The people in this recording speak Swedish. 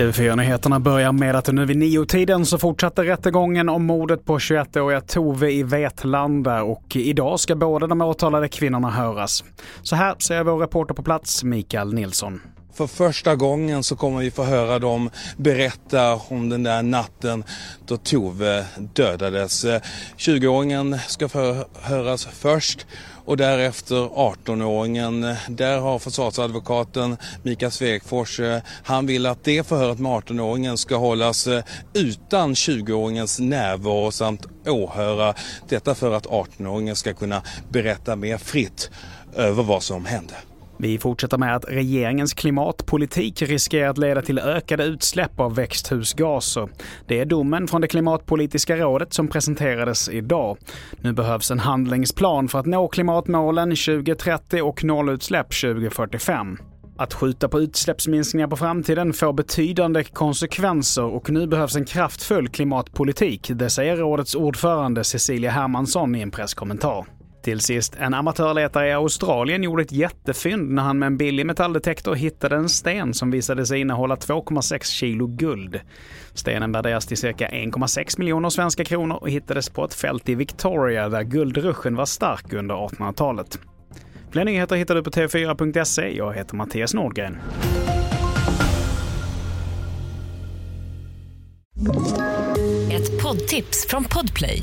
TV4-nyheterna börjar med att nu vid nio-tiden så fortsätter rättegången om mordet på 21-åriga Tove i Vetlanda och idag ska båda de åtalade kvinnorna höras. Så här säger vår reporter på plats, Mikael Nilsson. För första gången så kommer vi få höra dem berätta om den där natten då Tove dödades. 20-åringen ska höras först och därefter 18-åringen. Där har försvarsadvokaten Mikael Svegfors, eh, han vill att det förhöret med 18-åringen ska hållas eh, utan 20-åringens närvaro samt åhöra. Detta för att 18-åringen ska kunna berätta mer fritt över vad som hände. Vi fortsätter med att regeringens klimatpolitik riskerar att leda till ökade utsläpp av växthusgaser. Det är domen från det klimatpolitiska rådet som presenterades idag. Nu behövs en handlingsplan för att nå klimatmålen 2030 och nollutsläpp 2045. Att skjuta på utsläppsminskningar på framtiden får betydande konsekvenser och nu behövs en kraftfull klimatpolitik. Det säger rådets ordförande Cecilia Hermansson i en presskommentar. Till sist, en amatörletare i Australien gjorde ett jättefynd när han med en billig metalldetektor hittade en sten som visade sig innehålla 2,6 kilo guld. Stenen värderas till cirka 1,6 miljoner svenska kronor och hittades på ett fält i Victoria där guldruschen var stark under 1800-talet. Fler nyheter hittar du på tv4.se. Jag heter Mattias Nordgren. Ett poddtips från Podplay.